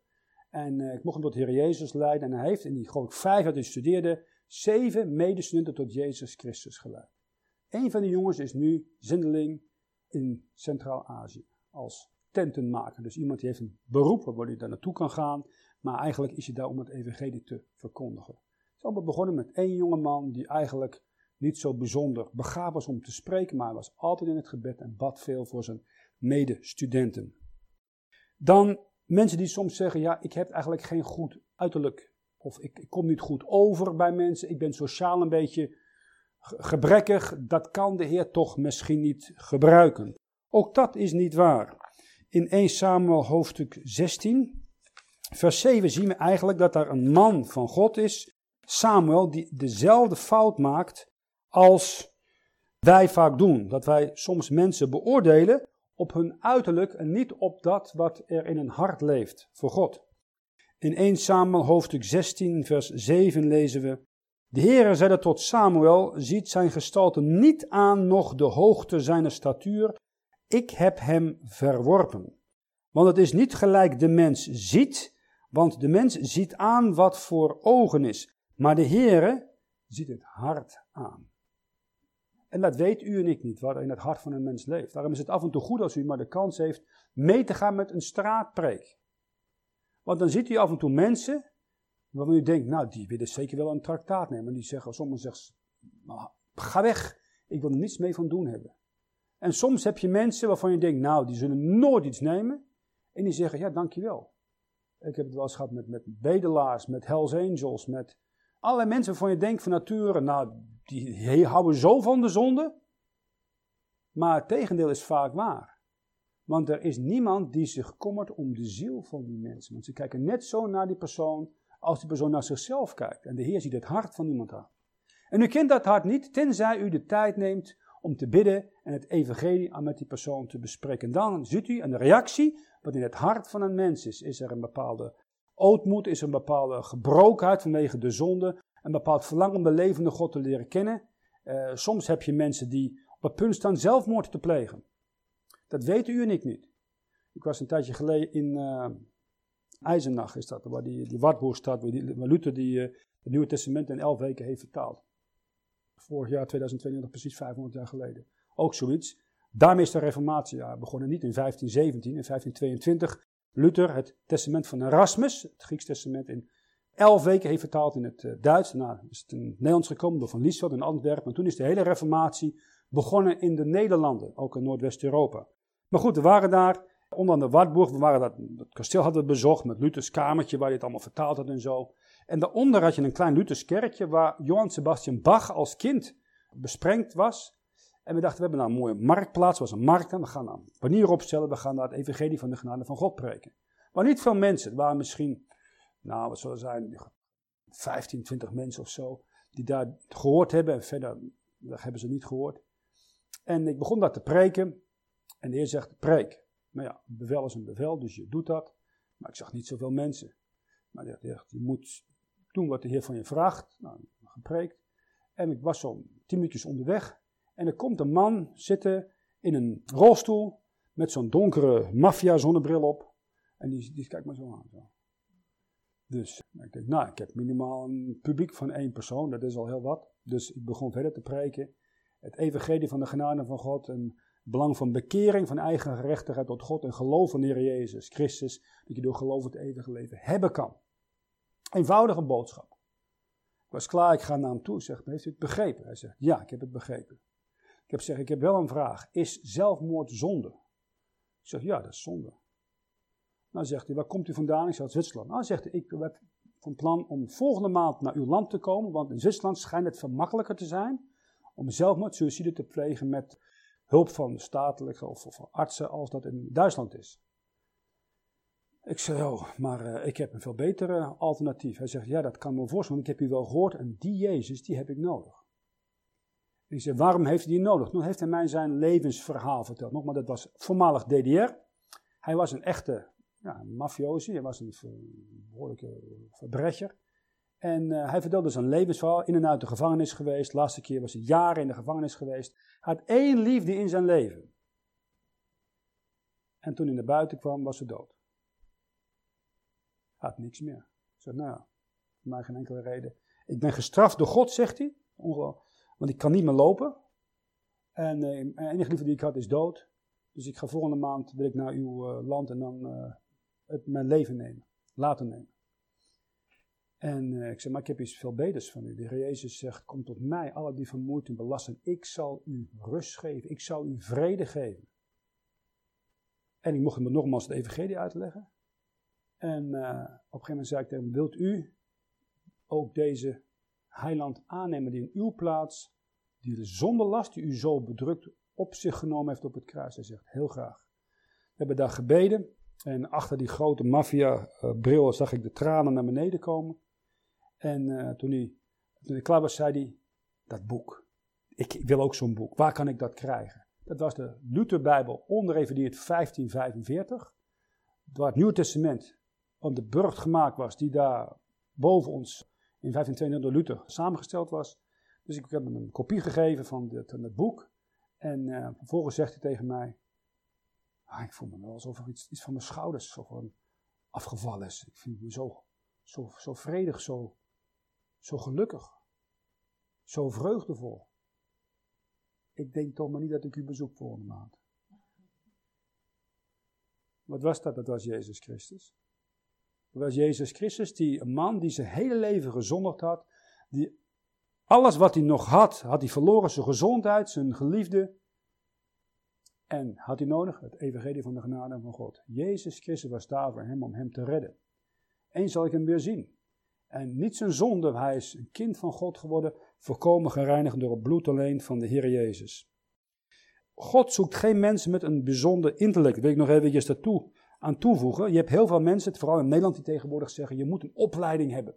En uh, ik mocht hem tot de Heer Jezus leiden. En hij heeft in die groep vijf dat hij studeerde, zeven medestudenten tot Jezus Christus geleid. Een van die jongens is nu zendeling in Centraal-Azië als tentenmaker. Dus iemand die heeft een beroep waar hij daar naartoe kan gaan, maar eigenlijk is hij daar om het evangelie te verkondigen. Het is allemaal begonnen met één jonge man die eigenlijk niet zo bijzonder begaafd was om te spreken, maar hij was altijd in het gebed en bad veel voor zijn medestudenten. Dan mensen die soms zeggen, ja, ik heb eigenlijk geen goed uiterlijk, of ik, ik kom niet goed over bij mensen, ik ben sociaal een beetje gebrekkig, dat kan de Heer toch misschien niet gebruiken. Ook dat is niet waar. In 1 Samuel hoofdstuk 16, vers 7 zien we eigenlijk dat daar een man van God is, Samuel, die dezelfde fout maakt als wij vaak doen. Dat wij soms mensen beoordelen op hun uiterlijk en niet op dat wat er in hun hart leeft voor God. In 1 Samuel hoofdstuk 16, vers 7 lezen we: De Heere zeide tot Samuel: Ziet zijn gestalte niet aan, nog de hoogte zijner statuur. Ik heb hem verworpen. Want het is niet gelijk de mens ziet, want de mens ziet aan wat voor ogen is. Maar de Heere ziet het hart aan. En dat weet u en ik niet, er in het hart van een mens leeft. Daarom is het af en toe goed als u maar de kans heeft mee te gaan met een straatpreek. Want dan ziet u af en toe mensen waarvan u denkt, nou, die willen zeker wel een traktaat nemen. En die zeggen, sommigen zeggen, nou, ga weg, ik wil er niets mee van doen hebben. En soms heb je mensen waarvan je denkt, nou, die zullen nooit iets nemen. En die zeggen, ja, dankjewel. Ik heb het wel eens gehad met, met bedelaars, met Hells Angels, met allerlei mensen waarvan je denkt van nature, nou, die houden zo van de zonde. Maar het tegendeel is vaak waar. Want er is niemand die zich kommert om de ziel van die mensen. Want ze kijken net zo naar die persoon als die persoon naar zichzelf kijkt. En de Heer ziet het hart van iemand aan. En u kent dat hart niet, tenzij u de tijd neemt om te bidden en het evangelie aan met die persoon te bespreken. En dan ziet u een reactie wat in het hart van een mens is. Is er een bepaalde ootmoed, is er een bepaalde gebrokenheid vanwege de zonde, een bepaald verlangen om de levende God te leren kennen. Uh, soms heb je mensen die op het punt staan zelfmoord te plegen. Dat weten u en ik niet. Ik was een tijdje geleden in uh, Eisenach, is dat, waar die, die Wartburg staat, waar, die, Luther die, uh, het Nieuwe Testament in elf weken heeft vertaald. Vorig jaar, 2022, precies 500 jaar geleden. Ook zoiets. Daarmee is de reformatie begonnen, niet in 1517, in 1522. Luther het testament van Erasmus, het Grieks testament in elf weken heeft vertaald in het uh, Duits. Daarna is het in het Nederlands gekomen door Van Liesveld in Antwerpen. En toen is de hele reformatie begonnen in de Nederlanden, ook in Noordwest-Europa. Maar goed, we waren daar, onder de Wartburg, we waren dat, kasteel hadden we bezocht met Luthers kamertje waar hij het allemaal vertaald had en zo. En daaronder had je een klein Luthers kerkje waar Johann Sebastian Bach als kind besprengd was. En we dachten, we hebben nou een mooie marktplaats, was een markt. En we gaan een panier opstellen, we gaan daar het evangelie van de genade van God preken. Maar niet veel mensen, het waren misschien nou, wat zullen zijn, 15, 20 mensen of zo, die daar gehoord hebben. En verder hebben ze niet gehoord. En ik begon daar te preken. En de Heer zegt, preek. Nou ja, bevel is een bevel, dus je doet dat. Maar ik zag niet zoveel mensen. Maar zegt, je moet doen wat de Heer van je vraagt. Nou, gepreekt. En ik was zo tien minuutjes onderweg. En er komt een man zitten in een rolstoel met zo'n donkere maffia zonnebril op. En die, die kijkt me zo aan. Zo. Dus ik denk, nou, ik heb minimaal een publiek van één persoon, dat is al heel wat. Dus ik begon verder te preken. Het evangelie van de genade van God, een belang van bekering, van eigen gerechtigheid tot God en geloof in de Heer Jezus Christus, dat je door geloof het eeuwige leven hebben kan. Eenvoudige boodschap. Ik was klaar, ik ga naar hem toe. Ik zeg, heeft u het begrepen? Hij zegt, ja, ik heb het begrepen. Ik heb gezegd, ik heb wel een vraag. Is zelfmoord zonde? Ik zeg, ja, dat is zonde. Nou zegt hij, waar komt u vandaan? Ik zeg, Zwitserland. Nou zegt hij, ik ben van plan om volgende maand naar uw land te komen, want in Zwitserland schijnt het veel makkelijker te zijn om zelfmoord, suicide te plegen met hulp van statelijke of, of artsen als dat in Duitsland is. Ik zei, oh, maar uh, ik heb een veel betere alternatief. Hij zegt, ja, dat kan me voorstellen, want ik heb u wel gehoord en die Jezus, die heb ik nodig. ik zei, waarom heeft hij die nodig? Toen heeft hij mij zijn levensverhaal verteld. Nogmaals, dat was voormalig DDR. Hij was een echte ja, hij was een behoorlijke verbrecher. En uh, hij vertelde zijn levensverhaal, in en uit de gevangenis geweest. De laatste keer was hij jaren in de gevangenis geweest. Hij had één liefde in zijn leven. En toen hij naar buiten kwam, was ze dood. Hij had niks meer. Ik zei, nou voor mij geen enkele reden. Ik ben gestraft door God, zegt hij. Want ik kan niet meer lopen. En uh, enige liefde die ik had is dood. Dus ik ga volgende maand wil ik naar uw uh, land en dan het, mijn leven nemen. Laten nemen. En uh, ik zeg, maar ik heb iets veel beters van u. De Heer Jezus zegt, kom tot mij, alle die vermoeid en belast zijn. Ik zal u rust geven. Ik zal u vrede geven. En ik mocht hem nogmaals de evangelie uitleggen. En uh, op een gegeven moment zei ik tegen hem, wilt u ook deze heiland aannemen die in uw plaats, die de zondelast die u zo bedrukt op zich genomen heeft op het kruis? Hij zegt, heel graag. We hebben daar gebeden. En achter die grote maffia-bril zag ik de tranen naar beneden komen. En uh, toen, hij, toen klaar was, zei hij, dat boek. Ik, wil ook zo'n boek. Waar kan ik dat krijgen? Dat was de Lutherbijbel, onderrevideerd 1545. Waar het Nieuwe Testament van de burcht gemaakt was, die daar boven ons in 1522 door Luther samengesteld was. Dus ik heb hem een kopie gegeven van, het boek. En uh, vervolgens zegt hij tegen mij, ah, ik voel me wel alsof er iets, iets van mijn schouders van afgevallen is. Ik vind me zo, zo, zo vredig, zo, zo gelukkig. Zo vreugdevol. Ik denk toch maar niet dat ik u bezoek volgende maand. Wat was dat? Dat was Jezus Christus. Dat was Jezus Christus, die een man die zijn hele leven gezondigd had. Die alles wat hij nog had, had hij verloren. Zijn gezondheid, zijn geliefde. En had hij nodig het evangelie van de genade van God. Jezus Christus was daar voor hem om hem te redden. Eens zal ik hem weer zien. En niet zijn zonde, hij is een kind van God geworden, volkomen gereinigd door het bloed alleen van de Heer Jezus. God zoekt geen mensen met een bijzonder intellect. Wil ik nog eventjes daartoe aan toevoegen. Je hebt heel veel mensen, vooral in Nederland, die tegenwoordig zeggen: je moet een opleiding hebben.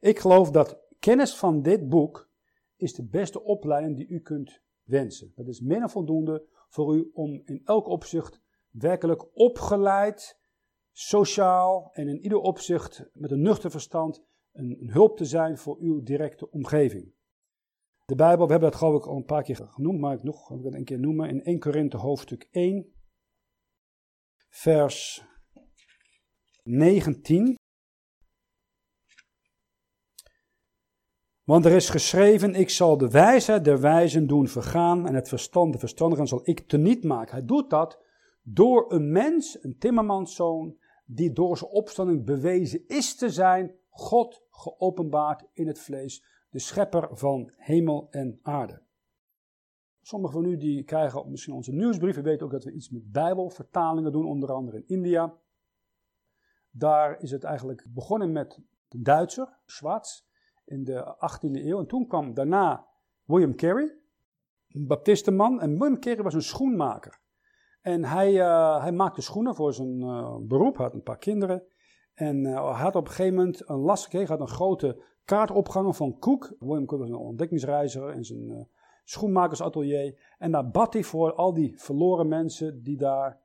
Ik geloof dat kennis van dit boek is de beste opleiding die u kunt wensen. Dat is meer voldoende voor u om in elk opzicht werkelijk opgeleid sociaal en in ieder opzicht met een nuchter verstand een, een, hulp te zijn voor uw directe omgeving. De Bijbel, we hebben dat geloof ik al een paar keer genoemd, maar ik nog wil een keer noemen. In 1 Korinthe hoofdstuk 1, vers 19. Want er is geschreven, ik zal de wijsheid der wijzen doen vergaan en het verstand de verstandigen zal ik teniet maken. Hij doet dat door een mens, een timmermanszoon, die door zijn opstanding bewezen is te zijn, God geopenbaard in het vlees, de schepper van hemel en aarde. Sommigen van u die krijgen misschien onze nieuwsbrieven, weten ook dat we iets met bijbelvertalingen doen, onder andere in India. Daar is het eigenlijk begonnen met de Duitser, Schwarz, in de 18e eeuw. En toen kwam daarna William Carey, een baptistenman. En William Carey was een schoenmaker. En hij, uh, hij maakte schoenen voor zijn uh, beroep, had een paar kinderen. En hij had op een gegeven moment een last gekregen, had een grote kaart opgehangen van Cook. William Cook was een ontdekkingsreiziger in zijn schoenmakersatelier. En daar bad hij voor al die verloren mensen die daar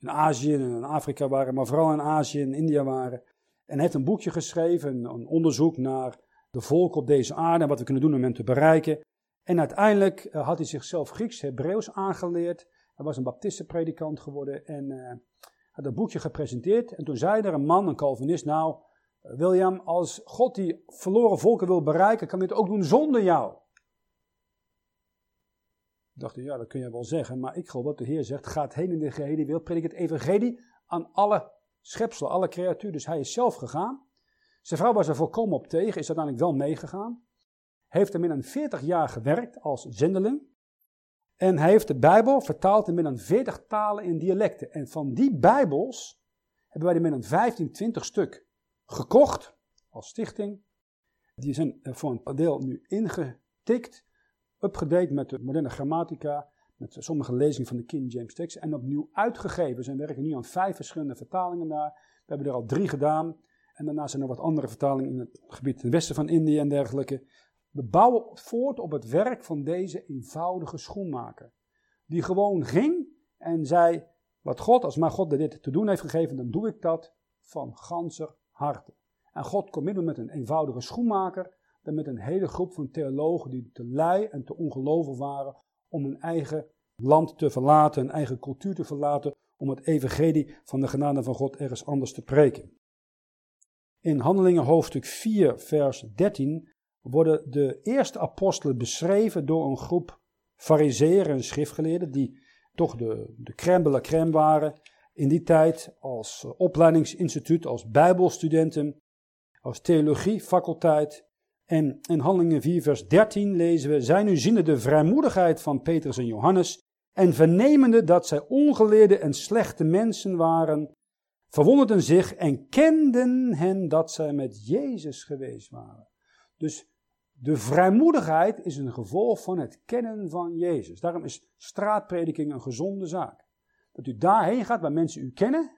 in Azië en in Afrika waren, maar vooral in Azië en India waren. En heeft een boekje geschreven, een onderzoek naar de volken op deze aarde en wat we kunnen doen om hen te bereiken. En uiteindelijk eh, had hij zichzelf Grieks-Hebreeuws aangeleerd. Hij was een baptistenpredikant geworden en uh, had een boekje gepresenteerd. En toen zei er een man, een Calvinist, nou, William, als God die verloren volken wil bereiken, kan het ook doen zonder jou. Ik dacht, ja, dat kun je wel zeggen, maar ik geloof wat de Heer zegt, gaat heen in de gehele wereld, predik het evangelie aan alle schepselen, alle creatuur. Dus hij is zelf gegaan. Zijn vrouw was er volkomen op tegen, is uiteindelijk wel meegegaan. Heeft er meer dan 40 jaar gewerkt als zendeling. En hij heeft de Bijbel vertaald in meer dan 40 talen in dialecten. En van die Bijbels hebben wij er meer dan 15, 20 stuk gekocht als stichting. Die zijn voor een deel nu ingetikt, upgedate met de moderne grammatica, met sommige lezingen van de King James tekst en opnieuw uitgegeven. Ze werken nu aan vijf verschillende vertalingen daar. We hebben er al drie gedaan. En daarna zijn er wat andere vertalingen in het gebied ten westen van Indië en dergelijke. We bouwen voort op het werk van deze eenvoudige schoenmaker. Die gewoon ging en zei, wat God, als maar God dit te doen heeft gegeven, dan doe ik dat van ganser harte. En God komt minder met een eenvoudige schoenmaker dan met een hele groep van theologen die te lui en te ongelovig waren om hun eigen land te verlaten, hun eigen cultuur te verlaten, om het evangelie van de genade van God ergens anders te preken. In Handelingen hoofdstuk 4, vers 13 worden de eerste apostelen beschreven door een groep fariseeën en schriftgeleerden die toch de, de crème de la crème waren in die tijd als opleidingsinstituut, als bijbelstudenten, als theologiefaculteit. En in Handelingen 4 vers 13 lezen we, zij nu ziende de vrijmoedigheid van Petrus en Johannes en vernemende dat zij ongeleerde en slechte mensen waren, verwonderden zich en kenden hen dat zij met Jezus geweest waren. Dus de vrijmoedigheid is een gevolg van het kennen van Jezus. Daarom is straatprediking een gezonde zaak. Dat u daarheen gaat waar mensen u kennen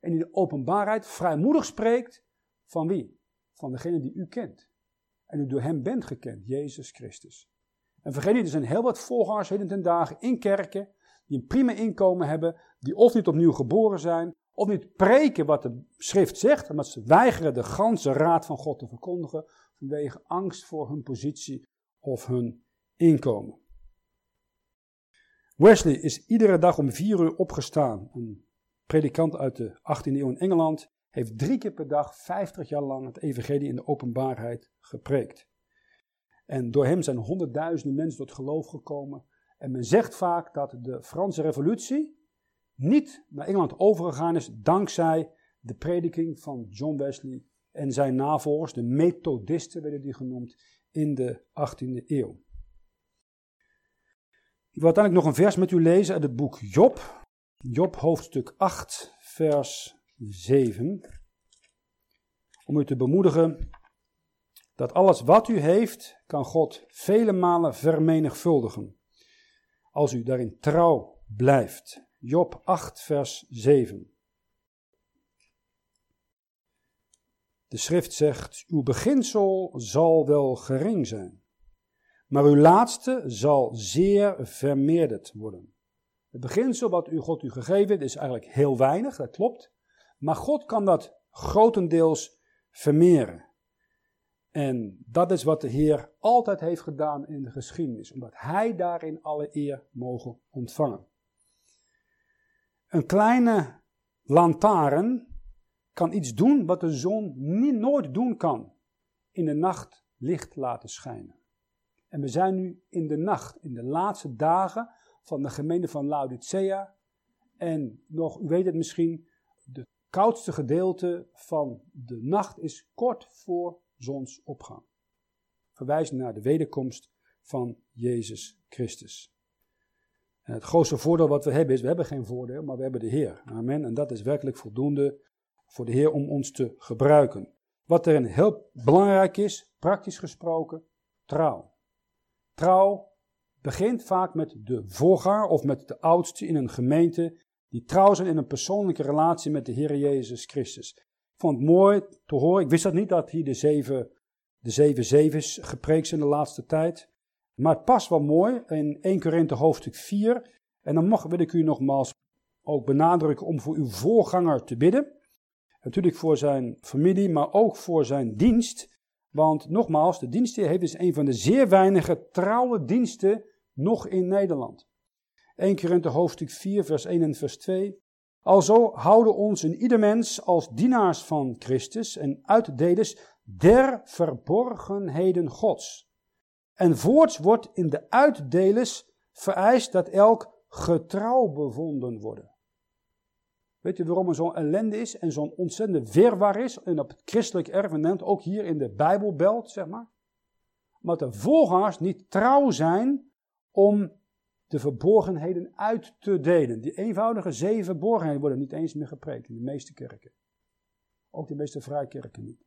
en in de openbaarheid vrijmoedig spreekt van wie? Van degene die u kent. En u door hem bent gekend, Jezus Christus. En vergeet niet, er zijn heel wat volgangers heden ten dagen in kerken die een prima inkomen hebben, die of niet opnieuw geboren zijn, of niet preken wat de schrift zegt, omdat ze weigeren de ganse raad van God te verkondigen vanwege angst voor hun positie of hun inkomen. Wesley is iedere dag om vier uur opgestaan. Een predikant uit de 18e eeuw in Engeland heeft drie keer per dag, 50 jaar lang, het evangelie in de openbaarheid gepreekt. En door hem zijn honderdduizenden mensen tot geloof gekomen. En men zegt vaak dat de Franse revolutie niet naar Engeland overgegaan is dankzij de prediking van John Wesley en zijn navolgers, de Methodisten werden die genoemd, in de 18e eeuw. Ik wil uiteindelijk nog een vers met u lezen uit het boek Job. Job hoofdstuk 8, vers 7. Om u te bemoedigen dat alles wat u heeft, kan God vele malen vermenigvuldigen. Als u daarin trouw blijft. Job 8, vers 7. De schrift zegt, uw beginsel zal wel gering zijn, maar uw laatste zal zeer vermeerderd worden. Het beginsel wat u God u gegeven heeft is eigenlijk heel weinig, dat klopt. Maar God kan dat grotendeels vermeren. En dat is wat de Heer altijd heeft gedaan in de geschiedenis, omdat Hij daarin alle eer mogen ontvangen. Een kleine lantaarn kan iets doen wat de zon niet, nooit doen kan. In de nacht licht laten schijnen. En we zijn nu in de nacht, in de laatste dagen van de gemeente van Laodicea. En nog, u weet het misschien, de koudste gedeelte van de nacht is kort voor zonsopgang. Verwijzend naar de wederkomst van Jezus Christus. En het grootste voordeel wat we hebben is, we hebben geen voordeel, maar we hebben de Heer. Amen. En dat is werkelijk voldoende voor de Heer om ons te gebruiken. Wat erin heel belangrijk is, praktisch gesproken, trouw. Trouw begint vaak met de voorganger of met de oudste in een gemeente die trouw zijn in een persoonlijke relatie met de Heer Jezus Christus. Ik vond het mooi te horen, ik wist dat niet dat hier de zeven, de zeven zevens gepreekt zijn de laatste tijd. Maar het past wel mooi in 1 Korinthe hoofdstuk 4. En dan mag, wil ik u nogmaals ook benadrukken om voor uw voorganger te bidden. Natuurlijk voor zijn familie, maar ook voor zijn dienst. Want nogmaals, de dienstheer heeft dus een van de zeer weinige trouwe diensten nog in Nederland. 1 Korinthe hoofdstuk 4, vers 1 en vers 2. Alzo houden ons in ieder mens als dienaars van Christus en uitdelers der verborgenheden Gods. En voorts wordt in de uitdelers vereist dat elk getrouw bevonden worden. Weet je waarom er zo'n ellende is en zo'n ontzettende weerwaar is en op het christelijk erfenement, ook hier in de Bijbelbelt, zeg maar? Omdat de voorgangers niet trouw zijn om de verborgenheden uit te delen. Die eenvoudige zeven verborgenheden worden niet eens meer gepreekt in de meeste kerken. Ook de meeste vrijkerken niet.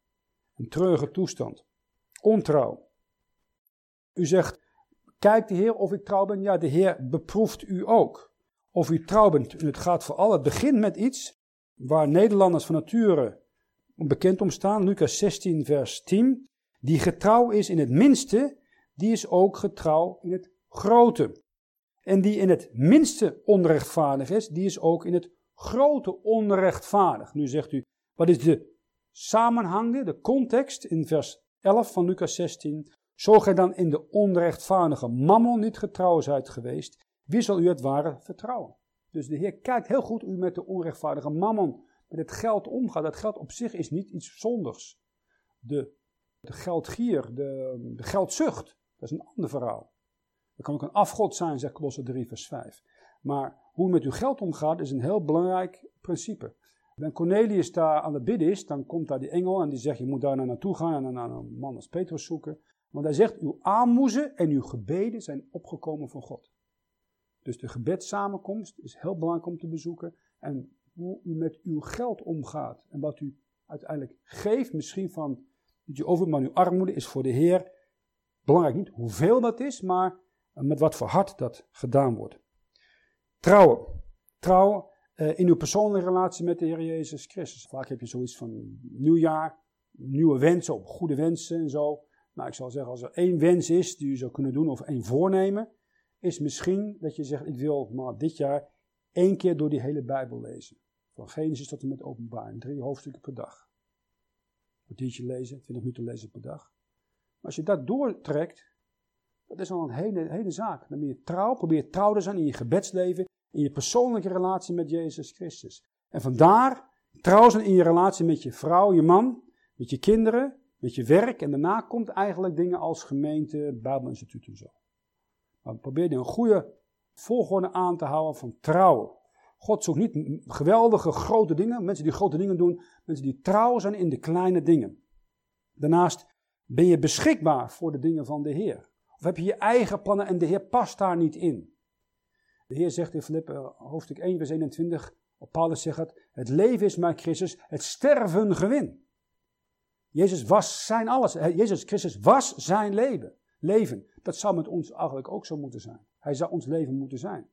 Een treurige toestand. Ontrouw. U zegt, kijk de Heer of ik trouw ben. Ja, de Heer beproeft u ook. Of u trouw bent. En het gaat vooral, het begint met iets waar Nederlanders van nature bekend om staan. Lucas 16 vers 10. Die getrouw is in het minste, die is ook getrouw in het grote. En die in het minste onrechtvaardig is, die is ook in het grote onrechtvaardig. Nu zegt u, wat is de samenhang, de context in vers 11 van Lucas 16? Zo gij dan in de onrechtvaardige mammon niet getrouw zijt geweest, wie zal u het ware vertrouwen? Dus de Heer kijkt heel goed u met de onrechtvaardige mammon, met het geld omgaat. Dat geld op zich is niet iets zondigs. De, de geldgier, de, de geldzucht, dat is een ander verhaal. Dat kan ook een afgod zijn, zegt Colosse 3 vers 5. Maar hoe u met uw geld omgaat is een heel belangrijk principe. Wanneer Cornelius daar aan het bidden is, dan komt daar die engel en die zegt je moet daar naartoe gaan en naar een man als Petrus zoeken. Want hij zegt uw aanmoezen en uw gebeden zijn opgekomen van God. Dus de gebedssamenkomst is heel belangrijk om te bezoeken. En hoe u met uw geld omgaat en wat u uiteindelijk geeft, misschien van dat u over, maar uw armoede is voor de Heer belangrijk niet hoeveel dat is, maar met wat voor hart dat gedaan wordt. Trouwen. Trouwen uh, in uw persoonlijke relatie met de Heer Jezus Christus. Vaak heb je zoiets van nieuwjaar, nieuwe wensen of goede wensen en zo. Nou, ik zal zeggen, als er één wens is die u zou kunnen doen, of één voornemen, is misschien dat je zegt, ik wil maar dit jaar één keer door die hele Bijbel lezen. Van Genesis tot en met openbaring, drie hoofdstukken per dag. Een kwartiertje lezen, 20 minuten lezen per dag. Maar als je dat doortrekt, dat is al een hele, hele zaak. Dan ben je trouw, probeer trouw te zijn in je gebedsleven, in je persoonlijke relatie met Jezus Christus. En vandaar trouw zijn in je relatie met je vrouw, je man, met je kinderen, met je werk. En daarna komt eigenlijk dingen als gemeente, Bijbelinstituut en zo. Maar probeer een goede volgorde aan te houden van trouwen. God zoekt niet geweldige grote dingen, mensen die grote dingen doen, mensen die trouw zijn in de kleine dingen. Daarnaast ben je beschikbaar voor de dingen van de Heer. Of heb je je eigen plannen en de Heer past daar niet in? De Heer zegt in Filippe hoofdstuk 1 vers 21, op Paulus zegt het, het leven is mijn Christus, het sterven gewin. Jezus was zijn alles. Jezus Christus was zijn leven. leven. Dat zou met ons eigenlijk ook zo moeten zijn. Hij zou ons leven moeten zijn.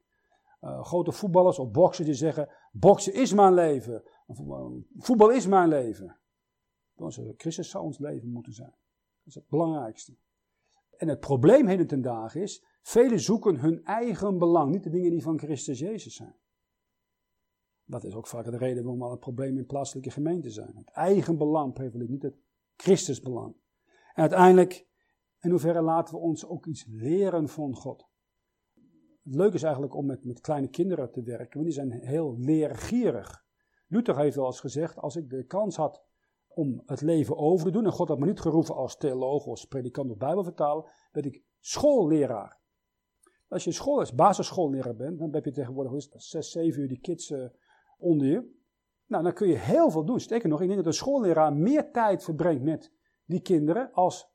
Uh, grote voetballers of boxers die zeggen, boksen is mijn leven. Voetbal is mijn leven. Christus zou ons leven moeten zijn. Dat is het belangrijkste. En het probleem heden ten dagen is, velen zoeken hun eigen belang, niet de dingen die van Christus Jezus zijn. Dat is ook vaak de reden waarom al het probleem in plaatselijke gemeenten zijn. Het eigen belang prevaleert, niet het Christusbelang. En uiteindelijk, in hoeverre laten we ons ook iets leren van God. Het leuke is eigenlijk om met, met kleine kinderen te werken, want die zijn heel leergierig. Luther heeft wel eens gezegd, als ik de kans had om het leven over te doen. En God had me niet geroepen als theoloog of predikant of bijbelvertaler. werd ik schoolleraar. Als je school is, basisschoolleraar bent, dan heb je tegenwoordig zes, zeven uur die kids uh, onder je. Nou, dan kun je heel veel doen. Sterker nog, ik denk dat een schoolleraar meer tijd verbrengt met die kinderen als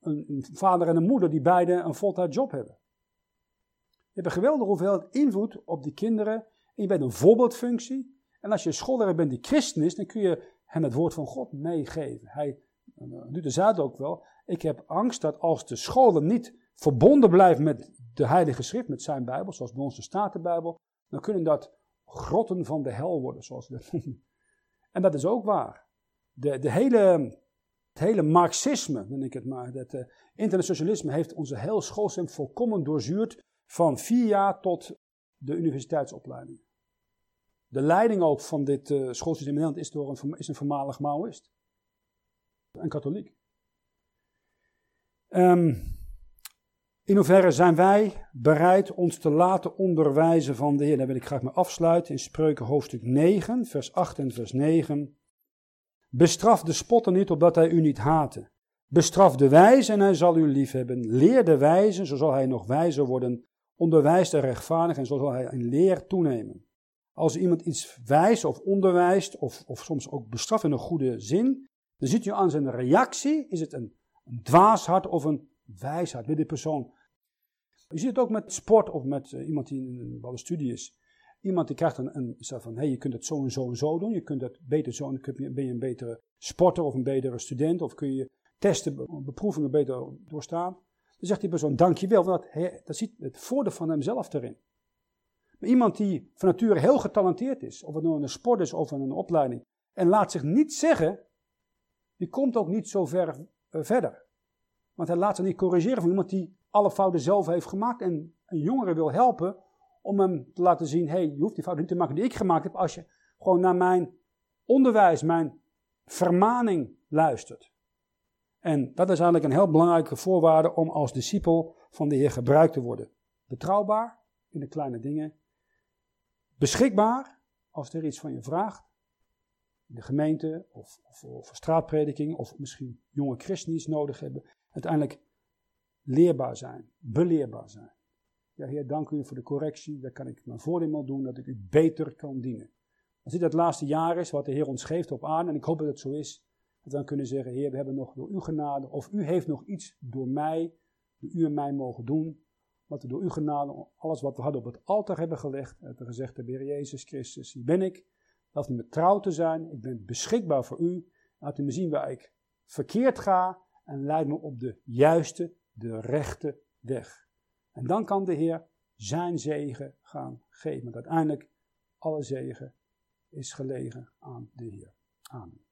een, een vader en een moeder die beide een voltijd job hebben. Je hebt een geweldige hoeveelheid invloed op die kinderen en je bent een voorbeeldfunctie. En als je schoolleraar bent die christen is, dan kun je hem het woord van God meegeven. Hij, nu de zaad ook wel, ik heb angst dat als de scholen niet verbonden blijven met de Heilige Schrift, met zijn Bijbel, zoals bij ons de Statenbijbel, dan kunnen dat grotten van de hel worden, zoals we dat noemen. En dat is ook waar. De, de hele, het hele marxisme, noem ik het maar, het uh, internationalisme heeft onze heel schoolsysteem volkomen doorzuurd van vier jaar tot de universiteitsopleiding. De leiding ook van dit uh, schoolsysteem in Nederland is, door een, is een voormalig Maoïst. Een katholiek. Ehm, in hoeverre zijn wij bereid ons te laten onderwijzen van de Heer? Daar wil ik graag mee afsluiten in Spreuken hoofdstuk 9, vers 8 en vers 9. Bestraf de spotter niet, opdat hij u niet hate. Bestraf de wijze en hij zal u liefhebben. Leer de wijze, zo zal hij nog wijzer worden. Onderwijs de rechtvaardig en zo zal hij in leer toenemen. Als iemand iets wijst of onderwijst, of, of soms ook bestraft in een goede zin, dan ziet u aan zijn reactie, is het een, dwaashart of een wijsheid bij die persoon. Je ziet het ook met sport of met uh, iemand die in een bepaalde studie is. Iemand die krijgt een, een van, hey, je kunt het zo en zo en zo doen, je kunt het beter zo, en ben je een betere sporter of een betere student, of kun je testen, beproevingen beter doorstaan. Dan zegt die persoon, dankjewel, want dat, dat ziet het voordeel van hemzelf erin. Maar iemand die van nature heel getalenteerd is, of het nou een sport is of een opleiding, en laat zich niet zeggen, die komt ook niet zo ver uh, verder. Want hij laat zich niet corrigeren van iemand die alle fouten zelf heeft gemaakt en een jongere wil helpen om hem te laten zien, hey, je hoeft die fouten niet te maken die ik gemaakt heb als je gewoon naar mijn onderwijs, mijn vermaning luistert. En dat is eigenlijk een heel belangrijke voorwaarde om als discipel van de Heer gebruikt te worden. Betrouwbaar in de kleine dingen. Beschikbaar als er iets van je vraagt. In de gemeente of, of, straatprediking of misschien jonge christenen iets nodig hebben. Uiteindelijk leerbaar zijn, beleerbaar zijn. Ja, Heer, dank u voor de correctie. Daar kan ik mijn voordeel doen dat ik u beter kan dienen. Als dit het laatste jaar is wat de Heer ons geeft op aarde, en ik hoop dat het zo is, dat we dan kunnen zeggen, Heer, we hebben nog door uw genade, of u heeft nog iets door mij, door u en mij mogen doen, wat we door uw genade, alles wat we hadden op het altaar hebben gelegd, hebben we gezegd, de Heer Jezus Christus, hier ben ik, laat u me trouw te zijn, ik ben beschikbaar voor u, laat u me zien waar ik verkeerd ga, en leid me op de juiste, de rechte weg. En dan kan de Heer zijn zegen gaan geven. Want uiteindelijk alle zegen is gelegen aan de Heer. Amen.